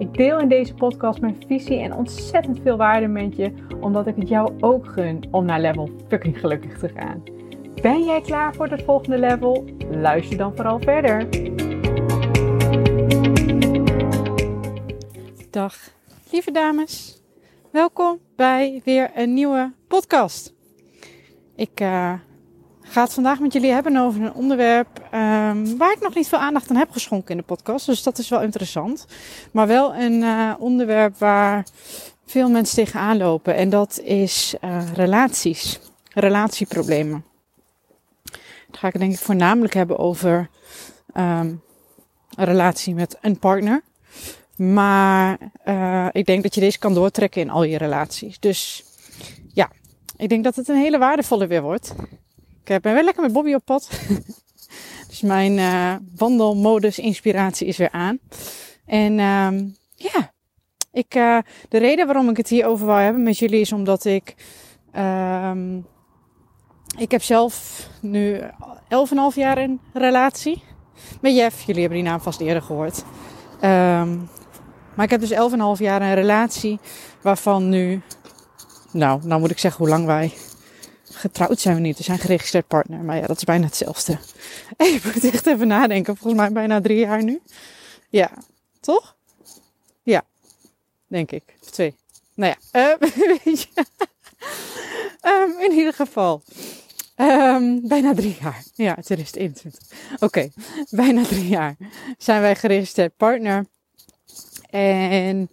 Ik deel in deze podcast mijn visie en ontzettend veel waarde met je, omdat ik het jou ook gun om naar level fucking gelukkig te gaan. Ben jij klaar voor het volgende level? Luister dan vooral verder. Dag, lieve dames. Welkom bij weer een nieuwe podcast. Ik uh, ga het vandaag met jullie hebben over een onderwerp um, waar ik nog niet veel aandacht aan heb geschonken in de podcast. Dus dat is wel interessant. Maar wel een uh, onderwerp waar veel mensen tegenaan lopen. En dat is uh, relaties. Relatieproblemen. Dan ga ik denk ik voornamelijk hebben over um, een relatie met een partner. Maar uh, ik denk dat je deze kan doortrekken in al je relaties. Dus ja, ik denk dat het een hele waardevolle weer wordt. Ik ben wel lekker met Bobby op pad. dus mijn uh, wandelmodus inspiratie is weer aan. En um, ja, ik, uh, de reden waarom ik het hier over wil hebben met jullie is omdat ik... Um, ik heb zelf nu 11,5 jaar een relatie met Jeff. Jullie hebben die naam vast eerder gehoord. Um, maar ik heb dus 11,5 jaar een relatie waarvan nu, nou, nou moet ik zeggen hoe lang wij getrouwd zijn we niet. We zijn geregistreerd partner, maar ja, dat is bijna hetzelfde. Ik moet echt even nadenken. Volgens mij bijna drie jaar nu. Ja, toch? Ja, denk ik. Twee. Nou ja, uh, weet je. um, in ieder geval. Um, bijna drie jaar. Ja, 2021. Oké, bijna drie jaar zijn wij geregistreerd partner. En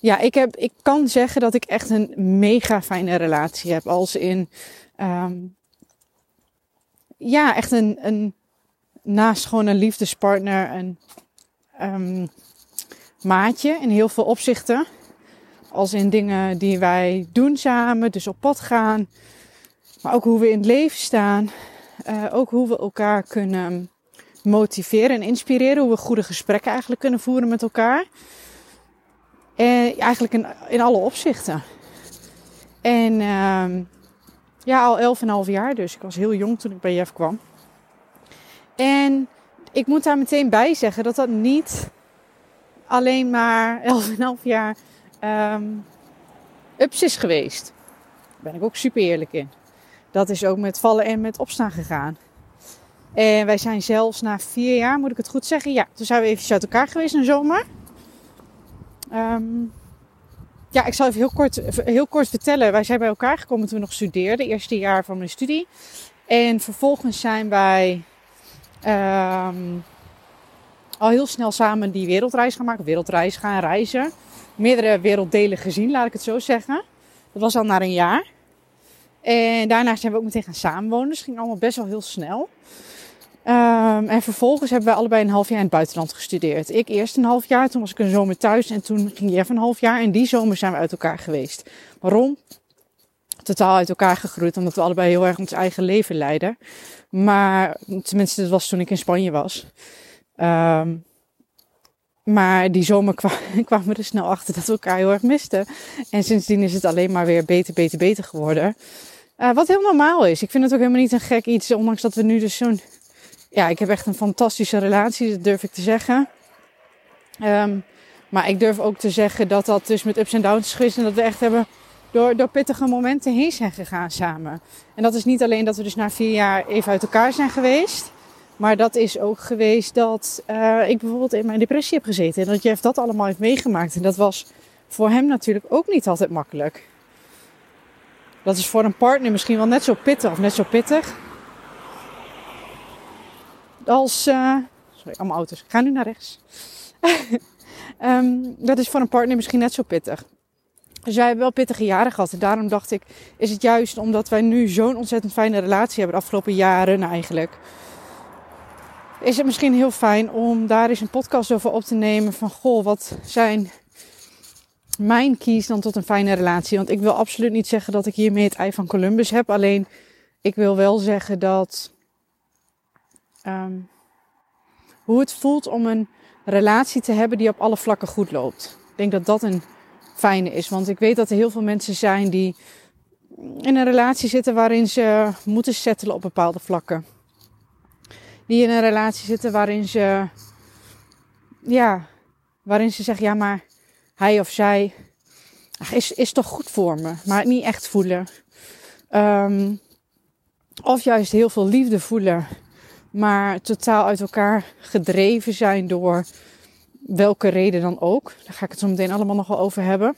ja, ik, heb, ik kan zeggen dat ik echt een mega fijne relatie heb. Als in, um, ja, echt een, een, naast gewoon een liefdespartner, een um, maatje in heel veel opzichten. Als in dingen die wij doen samen, dus op pad gaan. Maar ook hoe we in het leven staan. Uh, ook hoe we elkaar kunnen motiveren en inspireren. Hoe we goede gesprekken eigenlijk kunnen voeren met elkaar. En eigenlijk in, in alle opzichten. En uh, ja, al 11,5 jaar dus. Ik was heel jong toen ik bij Jeff kwam. En ik moet daar meteen bij zeggen dat dat niet alleen maar 11,5 jaar um, ups is geweest. Daar ben ik ook super eerlijk in. Dat is ook met vallen en met opstaan gegaan. En wij zijn zelfs na vier jaar, moet ik het goed zeggen, ja, toen zijn we even uit elkaar geweest in de zomer. Um, ja, ik zal even heel kort, heel kort vertellen. Wij zijn bij elkaar gekomen toen we nog studeerden, eerste jaar van mijn studie. En vervolgens zijn wij um, al heel snel samen die wereldreis gaan maken. Wereldreis gaan reizen. Meerdere werelddelen gezien, laat ik het zo zeggen. Dat was al na een jaar. En daarna zijn we ook meteen gaan samenwonen. Dus het ging allemaal best wel heel snel. Um, en vervolgens hebben we allebei een half jaar in het buitenland gestudeerd. Ik eerst een half jaar, toen was ik een zomer thuis en toen ging Jeff een half jaar. En die zomer zijn we uit elkaar geweest. Waarom? Totaal uit elkaar gegroeid, omdat we allebei heel erg ons eigen leven leiden. Maar, tenminste, dat was toen ik in Spanje was. Um, maar die zomer kwamen we er snel achter dat we elkaar heel erg misten. En sindsdien is het alleen maar weer beter, beter, beter geworden. Uh, wat heel normaal is. Ik vind het ook helemaal niet een gek iets, ondanks dat we nu dus zo'n ja, ik heb echt een fantastische relatie, dat durf ik te zeggen. Um, maar ik durf ook te zeggen dat dat dus met ups en downs is geweest. En dat we echt hebben door, door pittige momenten heen zijn gegaan samen. En dat is niet alleen dat we dus na vier jaar even uit elkaar zijn geweest. Maar dat is ook geweest dat uh, ik bijvoorbeeld in mijn depressie heb gezeten. En dat Jeff dat allemaal heeft meegemaakt. En dat was voor hem natuurlijk ook niet altijd makkelijk. Dat is voor een partner misschien wel net zo pittig of net zo pittig als. Uh, sorry, allemaal auto's. Ik ga nu naar rechts. um, dat is voor een partner misschien net zo pittig. Dus hebben wel pittige jaren gehad. En daarom dacht ik, is het juist omdat wij nu zo'n ontzettend fijne relatie hebben de afgelopen jaren eigenlijk. Is het misschien heel fijn om daar eens een podcast over op te nemen. Van goh, wat zijn mijn kies dan tot een fijne relatie. Want ik wil absoluut niet zeggen dat ik hiermee het ei van Columbus heb. Alleen ik wil wel zeggen dat. Um, hoe het voelt om een relatie te hebben die op alle vlakken goed loopt. Ik denk dat dat een fijne is. Want ik weet dat er heel veel mensen zijn die in een relatie zitten waarin ze moeten settelen op bepaalde vlakken. Die in een relatie zitten waarin ze, ja, waarin ze zeggen, ja, maar hij of zij is, is toch goed voor me, maar niet echt voelen. Um, of juist heel veel liefde voelen, maar totaal uit elkaar gedreven zijn door welke reden dan ook. Daar ga ik het zo meteen allemaal nog wel over hebben.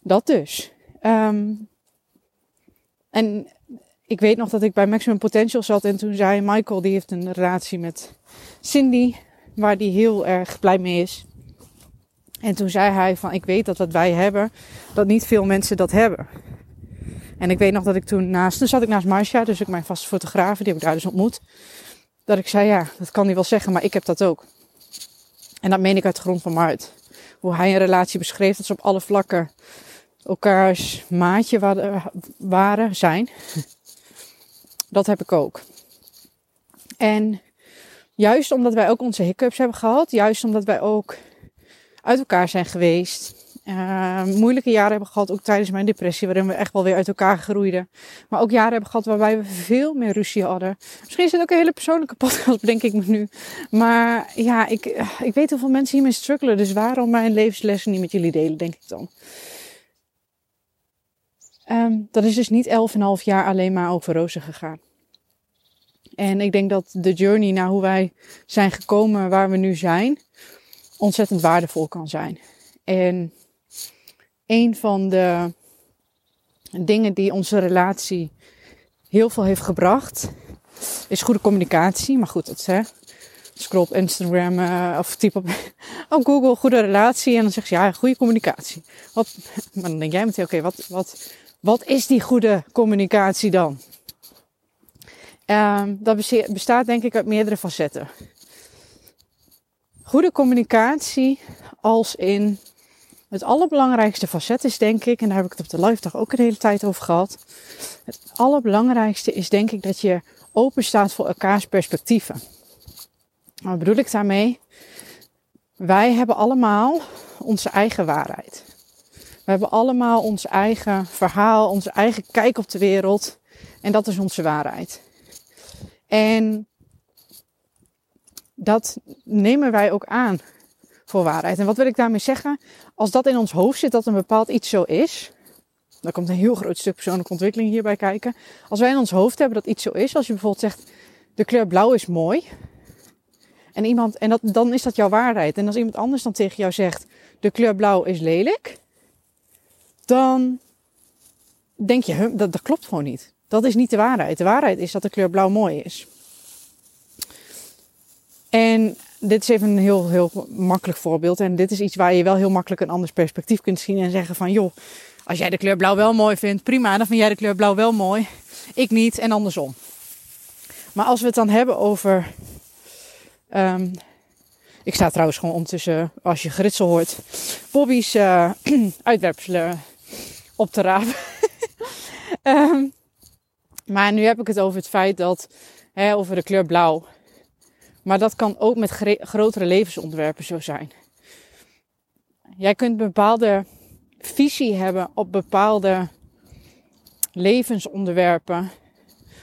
Dat dus. Um, en ik weet nog dat ik bij Maximum Potential zat en toen zei Michael, die heeft een relatie met Cindy, waar die heel erg blij mee is. En toen zei hij van, ik weet dat wat wij hebben, dat niet veel mensen dat hebben. En ik weet nog dat ik toen naast, toen zat ik naast Marcia, dus ik mijn vaste fotograaf, die heb ik daar dus ontmoet. Dat ik zei, ja, dat kan hij wel zeggen, maar ik heb dat ook. En dat meen ik uit de grond van mijn. Hoe hij een relatie beschreef, dat ze op alle vlakken elkaars maatje waren, zijn. Dat heb ik ook. En juist omdat wij ook onze hiccups hebben gehad, juist omdat wij ook uit elkaar zijn geweest, uh, moeilijke jaren hebben gehad, ook tijdens mijn depressie, waarin we echt wel weer uit elkaar groeiden. Maar ook jaren hebben gehad waarbij we veel meer ruzie hadden. Misschien is het ook een hele persoonlijke podcast, bedenk ik me nu. Maar ja, ik, ik weet hoeveel mensen hiermee struggelen, dus waarom mijn levenslessen niet met jullie delen, denk ik dan. Um, dat is dus niet elf en half jaar alleen maar over rozen gegaan. En ik denk dat de journey naar hoe wij zijn gekomen waar we nu zijn, ontzettend waardevol kan zijn. En een van de dingen die onze relatie heel veel heeft gebracht, is goede communicatie. Maar goed, dat hè. Scroll op Instagram uh, of typ op, op Google goede relatie en dan zeg je ja, goede communicatie. Wat, maar dan denk jij meteen, oké, wat, wat, wat is die goede communicatie dan? Uh, dat bestaat denk ik uit meerdere facetten. Goede communicatie als in het allerbelangrijkste facet is denk ik, en daar heb ik het op de live dag ook een hele tijd over gehad. Het allerbelangrijkste is denk ik dat je open staat voor elkaars perspectieven. Wat bedoel ik daarmee? Wij hebben allemaal onze eigen waarheid. We hebben allemaal ons eigen verhaal, onze eigen kijk op de wereld. En dat is onze waarheid. En dat nemen wij ook aan waarheid. En wat wil ik daarmee zeggen? Als dat in ons hoofd zit, dat een bepaald iets zo is. Dan komt een heel groot stuk persoonlijke ontwikkeling hierbij kijken. Als wij in ons hoofd hebben dat iets zo is, als je bijvoorbeeld zegt: de kleur blauw is mooi. En, iemand, en dat, dan is dat jouw waarheid. En als iemand anders dan tegen jou zegt: de kleur blauw is lelijk. Dan denk je: dat, dat klopt gewoon niet. Dat is niet de waarheid. De waarheid is dat de kleur blauw mooi is. En dit is even een heel, heel makkelijk voorbeeld. En dit is iets waar je wel heel makkelijk een anders perspectief kunt zien. En zeggen van, joh, als jij de kleur blauw wel mooi vindt, prima. Dan vind jij de kleur blauw wel mooi. Ik niet en andersom. Maar als we het dan hebben over... Um, ik sta trouwens gewoon ondertussen, als je geritsel hoort, Bobby's uh, uitwerpselen op te rapen. um, maar nu heb ik het over het feit dat, hè, over de kleur blauw. Maar dat kan ook met grotere levensonderwerpen zo zijn. Jij kunt een bepaalde visie hebben op bepaalde levensonderwerpen.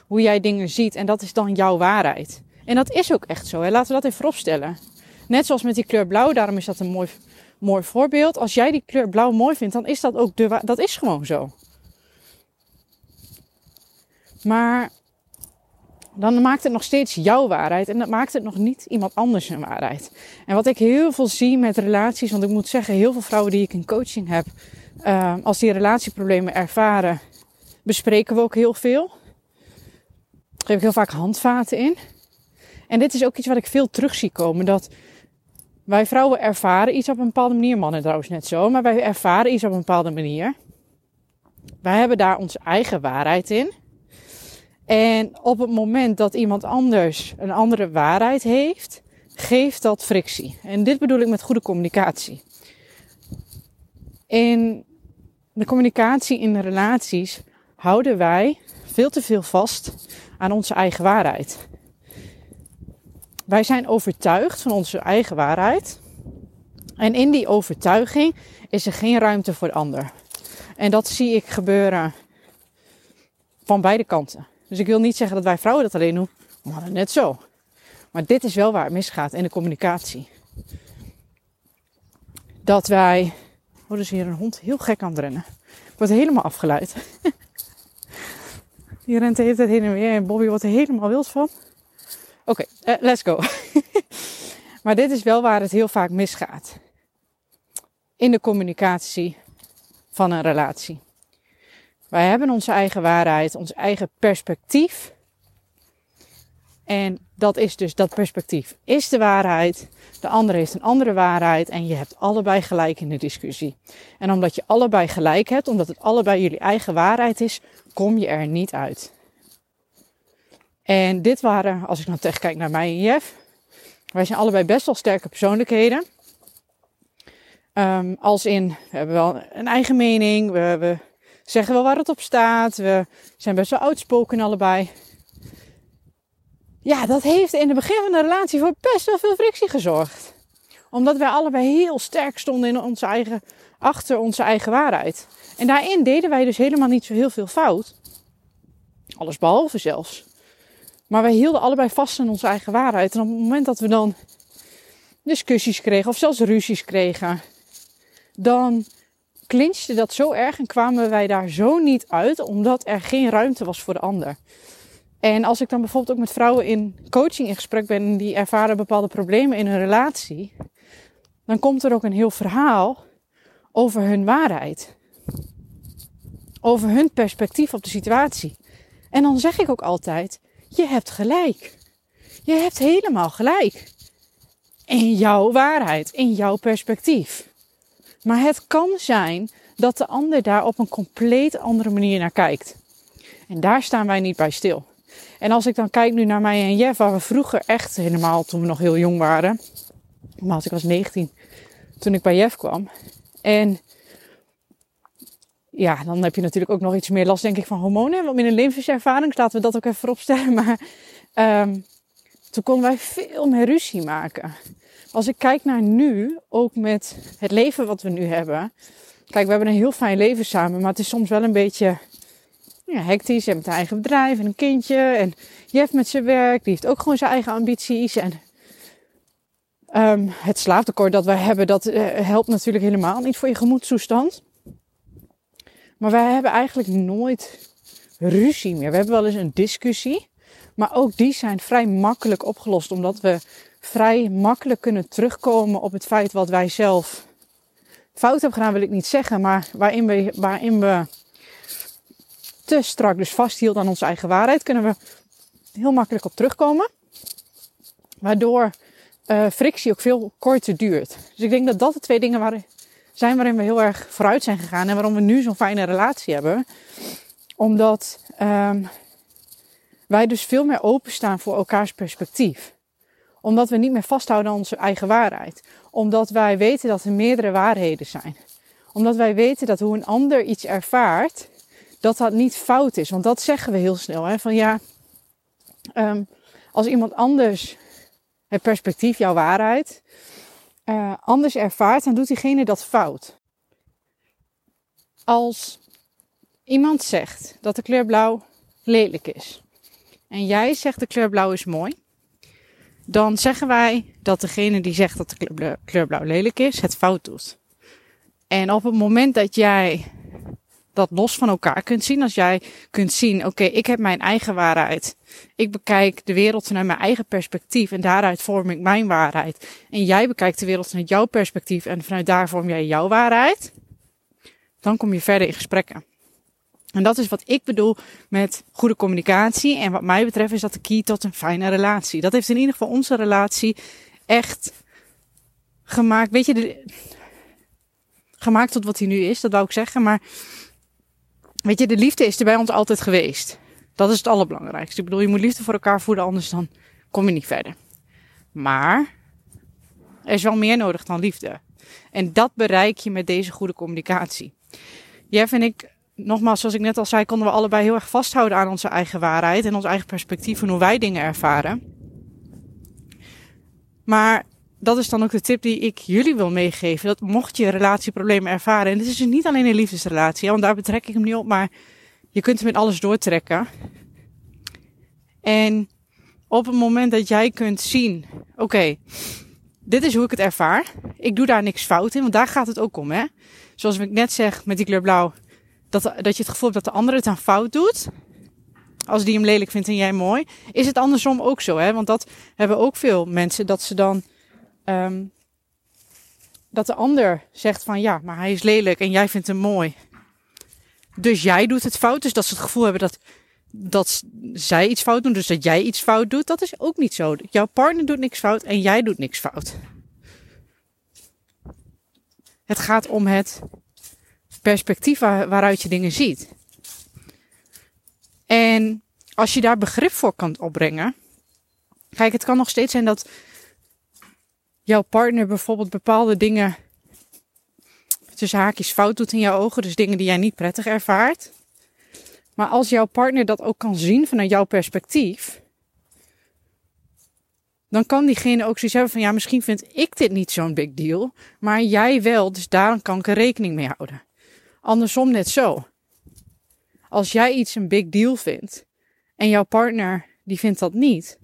Hoe jij dingen ziet. En dat is dan jouw waarheid. En dat is ook echt zo. Laten we dat even vooropstellen. Net zoals met die kleur blauw. Daarom is dat een mooi, mooi voorbeeld. Als jij die kleur blauw mooi vindt, dan is dat ook de Dat is gewoon zo. Maar dan maakt het nog steeds jouw waarheid. En dat maakt het nog niet iemand anders zijn waarheid. En wat ik heel veel zie met relaties, want ik moet zeggen, heel veel vrouwen die ik in coaching heb, uh, als die relatieproblemen ervaren, bespreken we ook heel veel. Geef ik heel vaak handvaten in. En dit is ook iets wat ik veel terug zie komen. Dat wij vrouwen ervaren iets op een bepaalde manier, mannen trouwens net zo, maar wij ervaren iets op een bepaalde manier. Wij hebben daar onze eigen waarheid in. En op het moment dat iemand anders een andere waarheid heeft, geeft dat frictie. En dit bedoel ik met goede communicatie. In de communicatie in de relaties houden wij veel te veel vast aan onze eigen waarheid. Wij zijn overtuigd van onze eigen waarheid. En in die overtuiging is er geen ruimte voor de ander. En dat zie ik gebeuren van beide kanten. Dus ik wil niet zeggen dat wij vrouwen dat alleen doen, maar net zo. Maar dit is wel waar het misgaat in de communicatie. Dat wij. Oh, er is hier een hond heel gek aan het rennen. Ik word helemaal afgeleid. Die rent de hele tijd heen en weer en Bobby wordt er helemaal wild van. Oké, uh, let's go. maar dit is wel waar het heel vaak misgaat. In de communicatie van een relatie. Wij hebben onze eigen waarheid, ons eigen perspectief. En dat is dus dat perspectief is de waarheid. De andere heeft een andere waarheid en je hebt allebei gelijk in de discussie. En omdat je allebei gelijk hebt, omdat het allebei jullie eigen waarheid is, kom je er niet uit. En dit waren, als ik nou tegen kijk naar mij en Jeff, wij zijn allebei best wel sterke persoonlijkheden. Um, als in, we hebben wel een eigen mening, we, we zeggen wel waar het op staat, we zijn best wel outspoken allebei. Ja, dat heeft in het begin van de relatie voor best wel veel frictie gezorgd. Omdat wij allebei heel sterk stonden in onze eigen, achter onze eigen waarheid. En daarin deden wij dus helemaal niet zo heel veel fout. Alles behalve zelfs. Maar wij hielden allebei vast aan onze eigen waarheid. En op het moment dat we dan discussies kregen of zelfs ruzies kregen, dan clinchte dat zo erg en kwamen wij daar zo niet uit, omdat er geen ruimte was voor de ander. En als ik dan bijvoorbeeld ook met vrouwen in coaching in gesprek ben en die ervaren bepaalde problemen in hun relatie, dan komt er ook een heel verhaal over hun waarheid. Over hun perspectief op de situatie. En dan zeg ik ook altijd: je hebt gelijk. Je hebt helemaal gelijk. In jouw waarheid, in jouw perspectief. Maar het kan zijn dat de ander daar op een compleet andere manier naar kijkt. En daar staan wij niet bij stil. En als ik dan kijk nu naar mij en Jeff, waar we vroeger echt helemaal toen we nog heel jong waren. Maar ik was 19 toen ik bij Jeff kwam. En ja, dan heb je natuurlijk ook nog iets meer last, denk ik, van hormonen. Wat minder levenservaring. Dus laten we dat ook even vooropstellen. Maar um, toen konden wij veel meer ruzie maken. Als ik kijk naar nu, ook met het leven wat we nu hebben. Kijk, we hebben een heel fijn leven samen. Maar het is soms wel een beetje ja, hectisch. Je hebt een eigen bedrijf en een kindje. En Jeff met zijn werk. Die heeft ook gewoon zijn eigen ambities. En um, het slaaptekort dat wij hebben, dat uh, helpt natuurlijk helemaal niet voor je gemoedstoestand. Maar wij hebben eigenlijk nooit ruzie meer. We hebben wel eens een discussie. Maar ook die zijn vrij makkelijk opgelost. Omdat we vrij makkelijk kunnen terugkomen op het feit wat wij zelf fout hebben gedaan, wil ik niet zeggen. Maar waarin we, waarin we te strak dus vasthielden aan onze eigen waarheid, kunnen we heel makkelijk op terugkomen. Waardoor uh, frictie ook veel korter duurt. Dus ik denk dat dat de twee dingen zijn waarin we heel erg vooruit zijn gegaan en waarom we nu zo'n fijne relatie hebben. Omdat um, wij dus veel meer openstaan voor elkaars perspectief. Omdat we niet meer vasthouden aan onze eigen waarheid. Omdat wij weten dat er meerdere waarheden zijn. Omdat wij weten dat hoe een ander iets ervaart, dat dat niet fout is. Want dat zeggen we heel snel. Hè? Van ja, um, als iemand anders het perspectief, jouw waarheid, uh, anders ervaart, dan doet diegene dat fout. Als iemand zegt dat de kleur blauw lelijk is en jij zegt de kleur blauw is mooi, dan zeggen wij dat degene die zegt dat de kleur blauw lelijk is, het fout doet. En op het moment dat jij dat los van elkaar kunt zien. Als jij kunt zien, oké, ik heb mijn eigen waarheid. Ik bekijk de wereld vanuit mijn eigen perspectief en daaruit vorm ik mijn waarheid. En jij bekijkt de wereld vanuit jouw perspectief en vanuit daar vorm jij jouw waarheid. Dan kom je verder in gesprekken. En dat is wat ik bedoel met goede communicatie. En wat mij betreft is dat de key tot een fijne relatie. Dat heeft in ieder geval onze relatie echt gemaakt. Weet je, de, gemaakt tot wat hij nu is, dat wou ik zeggen. Maar Weet je, de liefde is er bij ons altijd geweest. Dat is het allerbelangrijkste. Ik bedoel, je moet liefde voor elkaar voeden, anders dan kom je niet verder. Maar er is wel meer nodig dan liefde. En dat bereik je met deze goede communicatie. Jeff en ik, nogmaals, zoals ik net al zei, konden we allebei heel erg vasthouden aan onze eigen waarheid en ons eigen perspectief en hoe wij dingen ervaren. Maar dat is dan ook de tip die ik jullie wil meegeven. Dat mocht je relatieproblemen ervaren. En dit is dus niet alleen een liefdesrelatie, want daar betrek ik hem niet op. Maar je kunt hem in alles doortrekken. En op het moment dat jij kunt zien, oké, dit is hoe ik het ervaar. Ik doe daar niks fout in, want daar gaat het ook om, hè. Zoals ik net zeg met die kleur blauw, dat, dat je het gevoel hebt dat de ander het aan fout doet. Als die hem lelijk vindt en jij mooi. Is het andersom ook zo, hè? Want dat hebben ook veel mensen, dat ze dan um, dat de ander zegt van ja, maar hij is lelijk en jij vindt hem mooi. Dus jij doet het fout. Dus dat ze het gevoel hebben dat, dat zij iets fout doen, dus dat jij iets fout doet, dat is ook niet zo. Jouw partner doet niks fout en jij doet niks fout. Het gaat om het perspectief waaruit je dingen ziet. En als je daar begrip voor kan opbrengen. Kijk, het kan nog steeds zijn dat jouw partner bijvoorbeeld bepaalde dingen tussen haakjes fout doet in jouw ogen, dus dingen die jij niet prettig ervaart. Maar als jouw partner dat ook kan zien vanuit jouw perspectief, dan kan diegene ook zoiets hebben van ja, misschien vind ik dit niet zo'n big deal, maar jij wel, dus daar kan ik er rekening mee houden. Andersom net zo. Als jij iets een big deal vindt en jouw partner die vindt dat niet,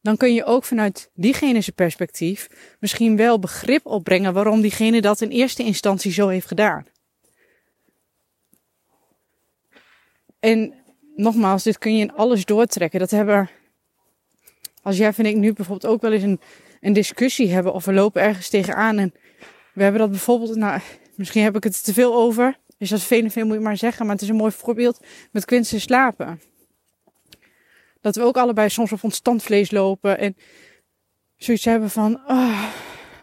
dan kun je ook vanuit diegene's perspectief misschien wel begrip opbrengen waarom diegene dat in eerste instantie zo heeft gedaan. En nogmaals, dit kun je in alles doortrekken. Dat hebben, als jij en ik nu bijvoorbeeld ook wel eens een, een discussie hebben of we lopen ergens tegenaan en we hebben dat bijvoorbeeld, nou, misschien heb ik het te veel over. Dus veel en veel moet je maar zeggen, maar het is een mooi voorbeeld met Quincy slapen. Dat we ook allebei soms op ons standvlees lopen en zoiets hebben van, oh,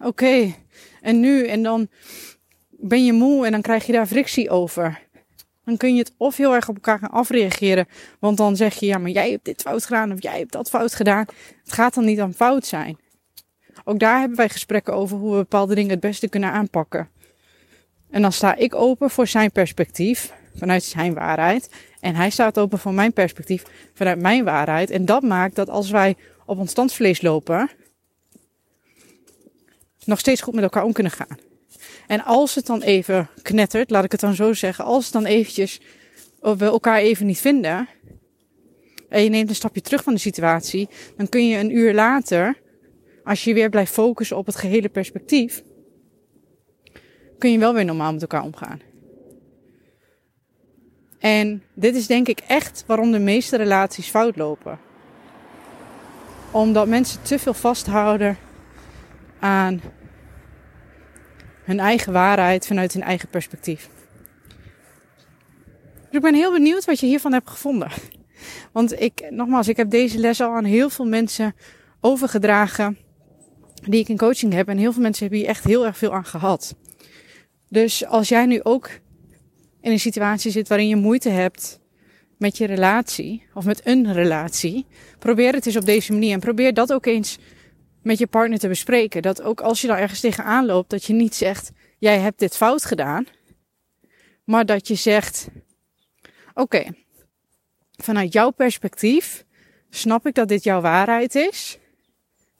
oké, en nu? En dan ben je moe en dan krijg je daar frictie over. Dan kun je het of heel erg op elkaar gaan afreageren. Want dan zeg je, ja, maar jij hebt dit fout gedaan of jij hebt dat fout gedaan. Het gaat dan niet aan fout zijn. Ook daar hebben wij gesprekken over hoe we bepaalde dingen het beste kunnen aanpakken. En dan sta ik open voor zijn perspectief, vanuit zijn waarheid. En hij staat open voor mijn perspectief vanuit mijn waarheid. En dat maakt dat als wij op ons standvlees lopen, nog steeds goed met elkaar om kunnen gaan. En als het dan even knettert, laat ik het dan zo zeggen, als het dan eventjes, of we elkaar even niet vinden, en je neemt een stapje terug van de situatie, dan kun je een uur later, als je weer blijft focussen op het gehele perspectief, kun je wel weer normaal met elkaar omgaan. En dit is denk ik echt waarom de meeste relaties fout lopen. Omdat mensen te veel vasthouden aan hun eigen waarheid vanuit hun eigen perspectief. Dus ik ben heel benieuwd wat je hiervan hebt gevonden. Want ik, nogmaals, ik heb deze les al aan heel veel mensen overgedragen die ik in coaching heb. En heel veel mensen hebben hier echt heel erg veel aan gehad. Dus als jij nu ook in een situatie zit waarin je moeite hebt met je relatie of met een relatie, probeer het eens op deze manier en probeer dat ook eens met je partner te bespreken. Dat ook als je dan ergens tegenaan loopt, dat je niet zegt: jij hebt dit fout gedaan, maar dat je zegt: oké, vanuit jouw perspectief snap ik dat dit jouw waarheid is,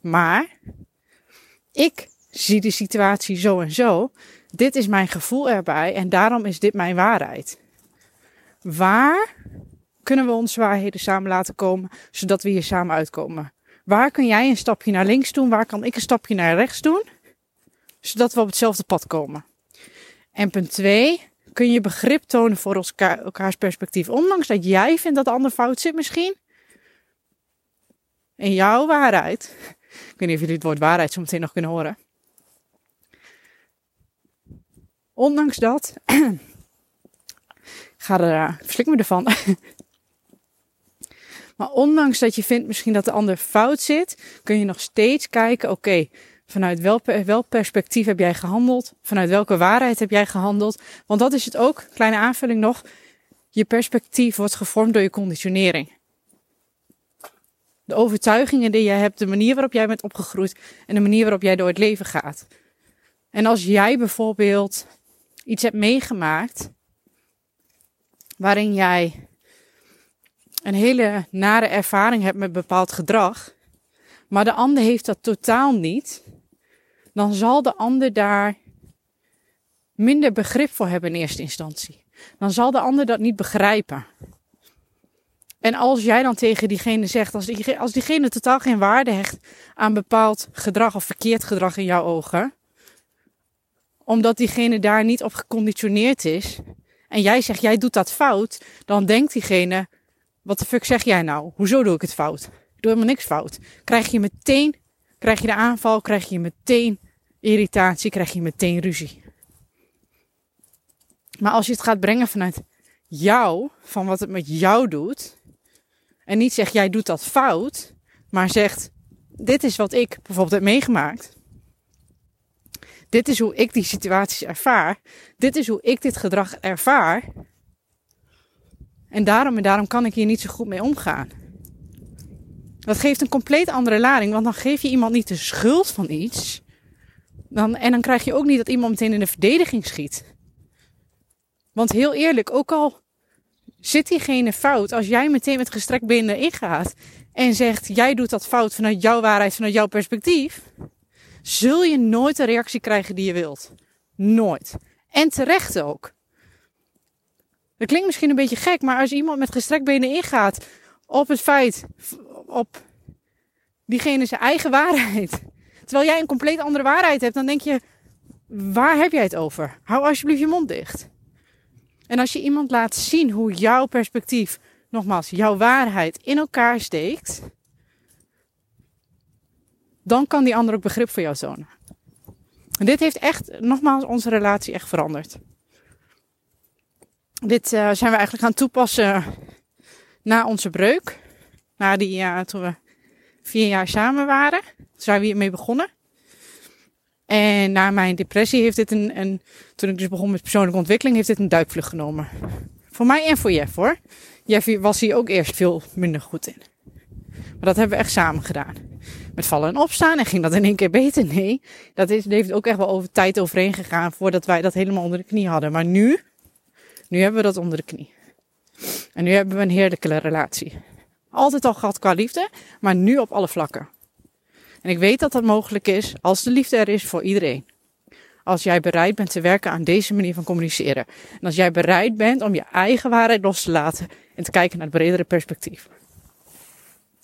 maar ik zie de situatie zo en zo dit is mijn gevoel erbij en daarom is dit mijn waarheid. Waar kunnen we onze waarheden samen laten komen, zodat we hier samen uitkomen? Waar kun jij een stapje naar links doen? Waar kan ik een stapje naar rechts doen? Zodat we op hetzelfde pad komen. En punt 2, kun je begrip tonen voor elkaar, elkaars perspectief. Ondanks dat jij vindt dat de ander fout zit misschien. In jouw waarheid. Ik weet niet of jullie het woord waarheid zo meteen nog kunnen horen. Ondanks dat. ga er, uh, verslik me ervan. maar ondanks dat je vindt misschien dat de ander fout zit, kun je nog steeds kijken: oké, vanuit welk, welk perspectief heb jij gehandeld? Vanuit welke waarheid heb jij gehandeld? Want dat is het ook, kleine aanvulling nog. Je perspectief wordt gevormd door je conditionering. De overtuigingen die jij hebt, de manier waarop jij bent opgegroeid en de manier waarop jij door het leven gaat. En als jij bijvoorbeeld iets hebt meegemaakt waarin jij een hele nare ervaring hebt met bepaald gedrag, maar de ander heeft dat totaal niet, dan zal de ander daar minder begrip voor hebben in eerste instantie. Dan zal de ander dat niet begrijpen. En als jij dan tegen diegene zegt, als, die, als diegene totaal geen waarde hecht aan bepaald gedrag of verkeerd gedrag in jouw ogen, omdat diegene daar niet op geconditioneerd is, en jij zegt, jij doet dat fout, dan denkt diegene, wat de fuck zeg jij nou? Hoezo doe ik het fout? Ik doe helemaal niks fout. Krijg je meteen, krijg je de aanval, krijg je meteen irritatie, krijg je meteen ruzie. Maar als je het gaat brengen vanuit jou, van wat het met jou doet, en niet zegt jij doet dat fout, maar zegt dit is wat ik bijvoorbeeld heb meegemaakt. Dit is hoe ik die situaties ervaar. Dit is hoe ik dit gedrag ervaar. En daarom en daarom kan ik hier niet zo goed mee omgaan. Dat geeft een compleet andere lading, want dan geef je iemand niet de schuld van iets. Dan, en dan krijg je ook niet dat iemand meteen in de verdediging schiet. Want heel eerlijk, ook al zit diegene fout, als jij meteen met gestrekt benen ingaat en zegt: Jij doet dat fout vanuit jouw waarheid, vanuit jouw perspectief, zul je nooit de reactie krijgen die je wilt. Nooit. En terecht ook. Dat klinkt misschien een beetje gek, maar als iemand met gestrekt benen ingaat op het feit, op diegene zijn eigen waarheid, terwijl jij een compleet andere waarheid hebt, dan denk je: waar heb jij het over? Hou alsjeblieft je mond dicht. En als je iemand laat zien hoe jouw perspectief, nogmaals, jouw waarheid in elkaar steekt, dan kan die ander ook begrip voor jou tonen. En dit heeft echt, nogmaals, onze relatie echt veranderd. Dit uh, zijn we eigenlijk gaan toepassen na onze breuk. Na die, uh, toen we vier jaar samen waren. Toen zijn we hiermee begonnen. En na mijn depressie heeft dit een, een, toen ik dus begon met persoonlijke ontwikkeling, heeft dit een duikvlucht genomen. Voor mij en voor Jeff hoor. Jeff was hier ook eerst veel minder goed in. Maar dat hebben we echt samen gedaan. Met vallen en opstaan en ging dat in één keer beter? Nee. Dat is, heeft ook echt wel over tijd overheen gegaan voordat wij dat helemaal onder de knie hadden. Maar nu, nu hebben we dat onder de knie. En nu hebben we een heerlijke relatie. Altijd al gehad qua liefde, maar nu op alle vlakken. En ik weet dat dat mogelijk is als de liefde er is voor iedereen. Als jij bereid bent te werken aan deze manier van communiceren. En als jij bereid bent om je eigen waarheid los te laten en te kijken naar het bredere perspectief.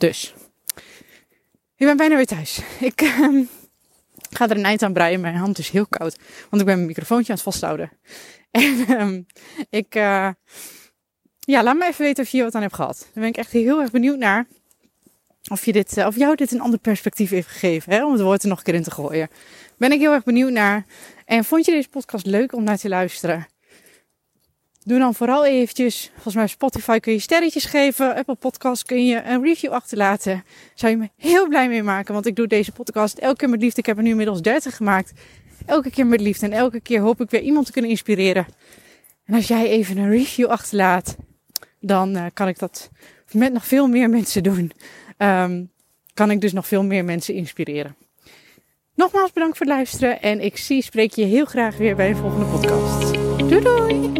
Dus, ik ben bijna weer thuis. Ik uh, ga er een eind aan breien. Mijn hand is heel koud, want ik ben mijn microfoontje aan het vasthouden. En uh, ik, uh, ja, laat me even weten of je wat aan hebt gehad. Daar ben ik echt heel erg benieuwd naar of, je dit, eh, of jou dit een ander perspectief heeft gegeven. Hè, om het woord er nog een keer in te gooien. Ben ik heel erg benieuwd naar. En vond je deze podcast leuk om naar te luisteren? Doe dan vooral eventjes, volgens mij Spotify kun je sterretjes geven. Apple Podcast kun je een review achterlaten. Zou je me heel blij mee maken, want ik doe deze podcast elke keer met liefde. Ik heb er nu inmiddels 30 gemaakt. Elke keer met liefde en elke keer hoop ik weer iemand te kunnen inspireren. En als jij even een review achterlaat, dan uh, kan ik dat met nog veel meer mensen doen um, kan ik dus nog veel meer mensen inspireren. Nogmaals bedankt voor het luisteren en ik zie, spreek je heel graag weer bij een volgende podcast. Doei doei!